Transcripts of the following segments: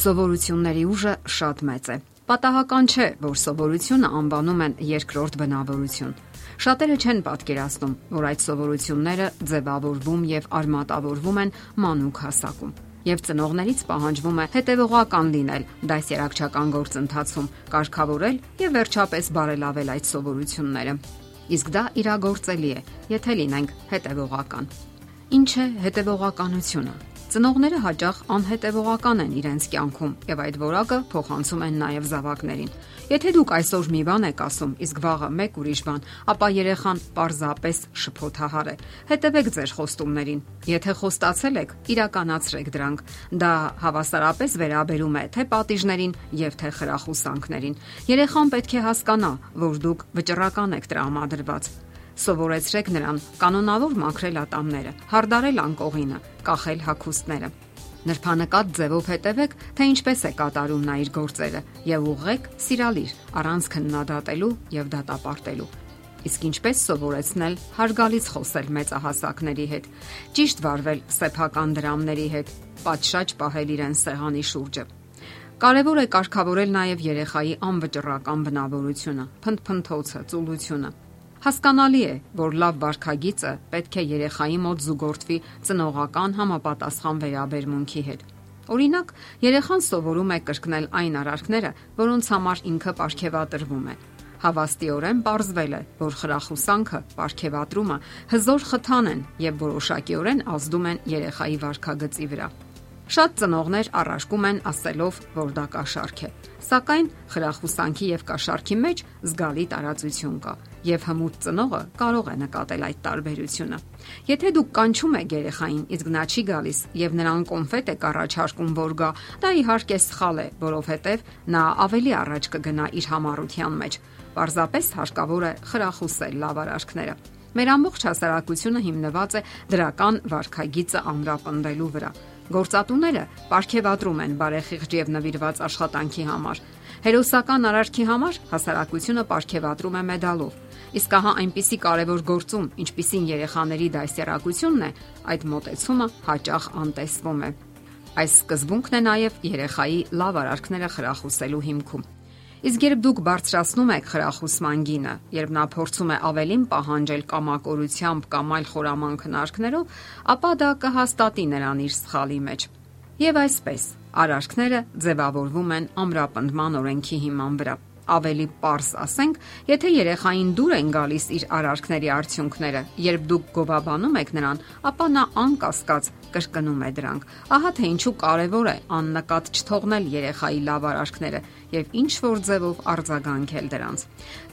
Սովորությունների ուժը շատ մեծ է։ Պատահական չէ, որ սովորությունը անվանում են երկրորդ բնավորություն։ Շատերը չեն պատկերացնում, որ այդ սովորությունները ձևավորվում եւ արմատավորվում են մանուկ հասակում եւ ծնողներից պահանջվում է հետեւողական լինել դասերակցական գործընթացում, կարգավորել եւ վերջապես բարելավել այդ սովորությունները։ Իսկ դա իրագործելի է, եթե լինենք հետեւողական։ Ինչ է հետեւողականությունը։ Ծնողները հաճախ անհետևողական են իրենց կյանքում եւ այդ որակը փոխանցում են նաեւ զավակներին։ Եթե դուք այսօր մի բան եք ասում, իսկ վաղը մեկ ուրիշ բան, ապա երեխան պարզապես շփոթահար է։ Հետևեք ձեր խոստումներին։ Եթե խոստացել եք, իրականացրեք դրանք։ Դա հավասարապես վերաբերում է թե պատիժներին եւ թե խրախուսանքներին։ Երեխան պետք է հասկանա, որ դուք վճռական եք տրամադրված Սովորեցրեք նրան. Կանոնավոր մաքրել ատամները, հարդարել անկողինը, կախել հագուստները։ Նրբանկատ ձևով հետևեք, թե ինչպես է կատարում նա իր գործերը եւ ուղղեք սիրալիր, առանց քննադատելու եւ դատապարտելու։ Իսկ ինչպես սովորեցնել հարգալից խոսել մեծահասակների հետ, ճիշտ վարվել սեփական դրամների հետ, պատշաճ պահել իրեն սեղանի շուրջը։ Կարևոր է կարգավորել նաև երեխայի անվճռական բնավորությունը, փնփնթոցը, ծուլությունը Հասկանալի է, որ լավ վարքագիծը պետք է երեխայի մոտ զուգորդվի ծնողական համապատասխան վերաբերմունքի հետ։ Օրինակ, երեխան սովորում է կրկնել այն արարքները, որոնց համար ինքը ապարքեվատրվում է։ Հավաստիորեն ողրզվել է, որ խրախուսանքը, ապարքեվատրումը հզոր խթան են եւ որոշակիորեն ազդում են երեխայի վարքագծի վրա։ Շատ ծնողներ առարկում են ասելով, որ դա կաշառք է, սակայն խրախուսանքի եւ կաշառքի մեջ զգալի տարածություն կա եւ հմուտ ծնողը կարող է նկատել այդ տարբերությունը։ Եթե դուք կանչում եք երեխային, իսկ նա չի գալիս եւ նրան կոնֆետ եք առաջարկում, որ գա, դա իհարկե սխալ է, որովհետեւ նա ավելի առաջ կգնա իր համառության մեջ։ Պարզապես հարկավոր է խրախուսել լավ արարքները։ Մեր ամբողջ հասարակությունը հիմնված է դրական վարքագիծը ամրապնդելու վրա։ Գործատուները ապարքեվատրում են բարեխիղճ եւ նվիրված աշխատանքի համար։ Հերոսական արարքի համար հասարակությունը ապարքեվատրում է մեդալով Իսկ ահա այնպիսի կարևոր գործում, ինչպիսին երեխաների դասերակցությունն է, այդ մոտեցումը հաճախ անտեսվում է։ Այս սկզբունքն է նաև երեխայի լավ արարքները խրախուսելու հիմքում։ Իսկ երբ դուք բարձրացնում եք խրախուսման գինը, երբ նա փորձում է ավելին պահանջել կամակորությամբ կամ այլ խորամանկ հնարքներով, ապա դա կհաստատի նրան իր սխալի մեջ։ Եվ այսպես, արարքները ձևավորվում են ամրապնդման օրենքի հիման վրա ավելի པարս ասենք, եթե երեխային դուր են գալիս իր արարքների արդյունքները, երբ դուք գովաբանում եք նրան, ապա նա անկասկած կրկնում է դրանք։ Ահա թե ինչու կարևոր է աննկատ չթողնել երեխայի լավ արարքները եւ ինչ որ ձևով արձագանքել դրանց։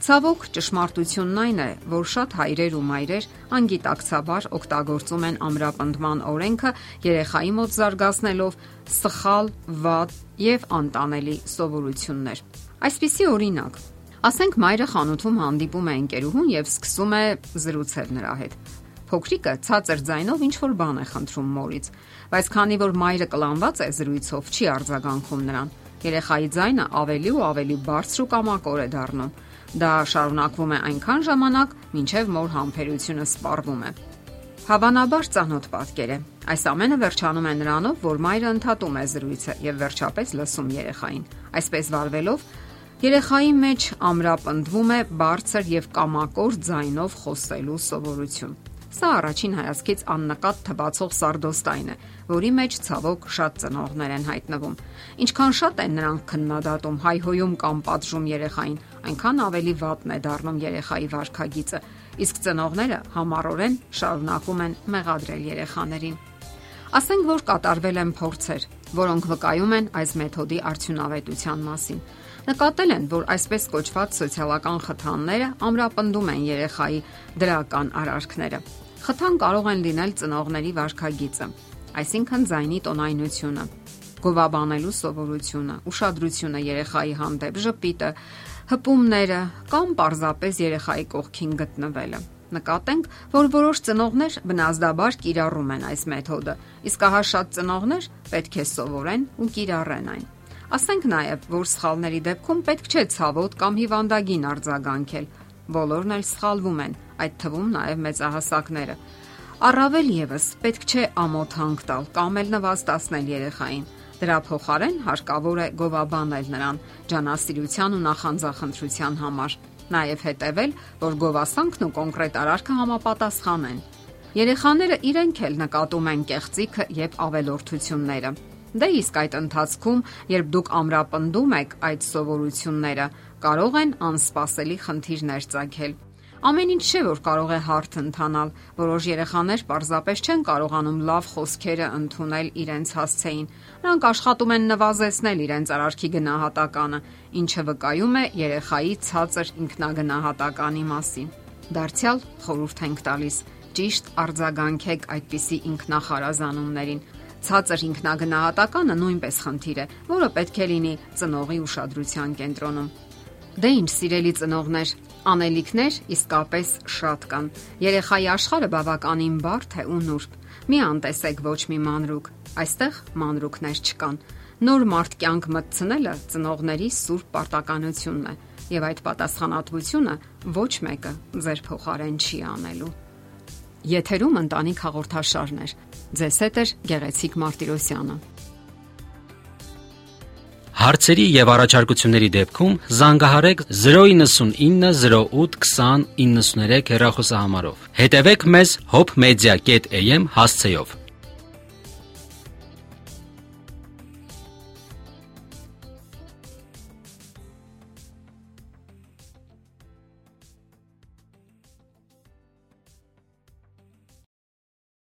Ցավոք ճշմարտությունն այն է, որ շատ հայրեր ու մայրեր անգիտակցաբար օգտագործում են ամրապնդման օրենքը երեխայի մոտ զարգացնելով սխալ, վատ եւ անտանելի սովորություններ։ Այսպիսի օրինակ, ասենք մայրը խանութում հանդիպում է ընկերուհուն եւ սկսում է զրուցել նրա հետ։ Փոքրիկը ցածր ձայնով ինչ որ բան է խնդրում մորից, բայց քանի որ մայրը կլանված է զրույցով, չի արձագանքում նրան։ Երեխայի ձայնը ավելի ու ավելի բարձր ու կամակոր է դառնում։ Դա շարունակվում է այնքան ժամանակ, մինչև մոր համբերությունը սպառվում է։ Հավանաբար ծանոթ պատկեր է։ Այս ամենը վերջանում է նրանով, որ մայրը ընդհատում է զրույցը եւ վերջապես լսում երեխային։ Այսպես վարվելով Երեխայի մեջ ամրապնդվում է բարձր եւ կամակոր ձայնով խոսելու սովորություն։ Սա առաջին հայացքից աննկատ թվացող սարդոստայն է, որի մեջ ցավոք շատ ծնողներ են հայտնվում։ Ինչքան շատ են նրանք քննադատում, հայհոյում կամ պատժում երեխային, այնքան ավելի վատն է դառնում երեխայի վարքագիծը, իսկ ծնողները համառորեն շարունակում են մեղադրել երեխաներին։ Ասենք որ կատարվել են փորձեր, որոնք վկայում են այս մեթոդի արդյունավետության մասին։ Նկատել են, որ այսպես կոչված սոցիալական խթանները ամրապնդում են երեխայի դրական արարքները։ Խթան կարող են լինել ծնողների վարքագիծը, այսինքն ձայնի տոնայնությունը, գովաբանելու սովորությունը, ուշադրությունը երեխայի հանդեպ, ժպիտը, հպումները կամ պարզապես երեխայի կողքին գտնվելը։ Նկատենք, որ որոշ ծնողներ բնազդաբար կիրառում են այս մեթոդը, իսկ ահա շատ ծնողներ պետք է սովորեն ու կիրառեն այն։ Ասենք նաև, որ սխալների դեպքում պետք չէ ցավոտ կամ հիվանդագին արձագանքել։ Բոլորն էլ սխալվում են, այդ թվում նաև մեծահասակները։ Առավել եւս պետք չէ ամոթ հանգ տալ կամ էլ նվաստացնել երեխային։ Դրա փոխարեն հարկավոր է գովաբանել նրան ջանասիրության ու նախանձախնդրության համար։ Նաև հետևել, որ գովասանքն ու կոնկրետ արարքը համապատասխանեն։ Երեխաները իրենք էլ նկատում են կեղծիքը եւ ավելորդությունները։ Դե իսկ այդ ընթացքում, երբ դուք ամրապնդում եք այդ սովորությունները, կարող են անսպասելի խնդիրներ ծագել։ Ամեն ինչ չէ, որ կարող է հարթ ընթանալ։ Որոշ երեխաներ պարզապես չեն կարողանում լավ խոսքերը ընդունել իրենց հասցեին։ Նրանք աշխատում են նվազեցնել իրենց արարքի գնահատականը, ինչը վկայում է երեխայի ցածր ինքնագնահատականի մասին։ Դարձյալ խորհուրդ ենք տալիս ճիշտ արձագանքեք այդպիսի ինքնախարազանումներին։ Ցածր ինքնագնահատականը նույնպես խնդիր է, որը պետք է լինի ծնողի ուշադրության կենտրոնում։ Դե ինչ, սիրելի ծնողներ, Անելիքներ իսկապես շատ կան։ Երեխայի աշխարհը բավականին բարդ է ու նուրբ։ Մի անտեսեք ոչ մի մանրուկ։ Այստեղ մանրուկներ չկան։ Նոր մարդ կյանք մտցնելը ծնողների սուրբ պարտականությունն է, եւ այդ պատասխանատվությունը ոչ մեկը ձեր փոխարեն չի անելու։ Եթերում ընտանիք հաղորդաշարն է։ Ձեզ հետ է Գեղեցիկ Մարտիրոսյանը։ Հարցերի եւ առաջարկությունների դեպքում զանգահարեք 099 08 20 93 հեռախոսահամարով։ Հետևեք մեզ hopmedia.am հասցեով։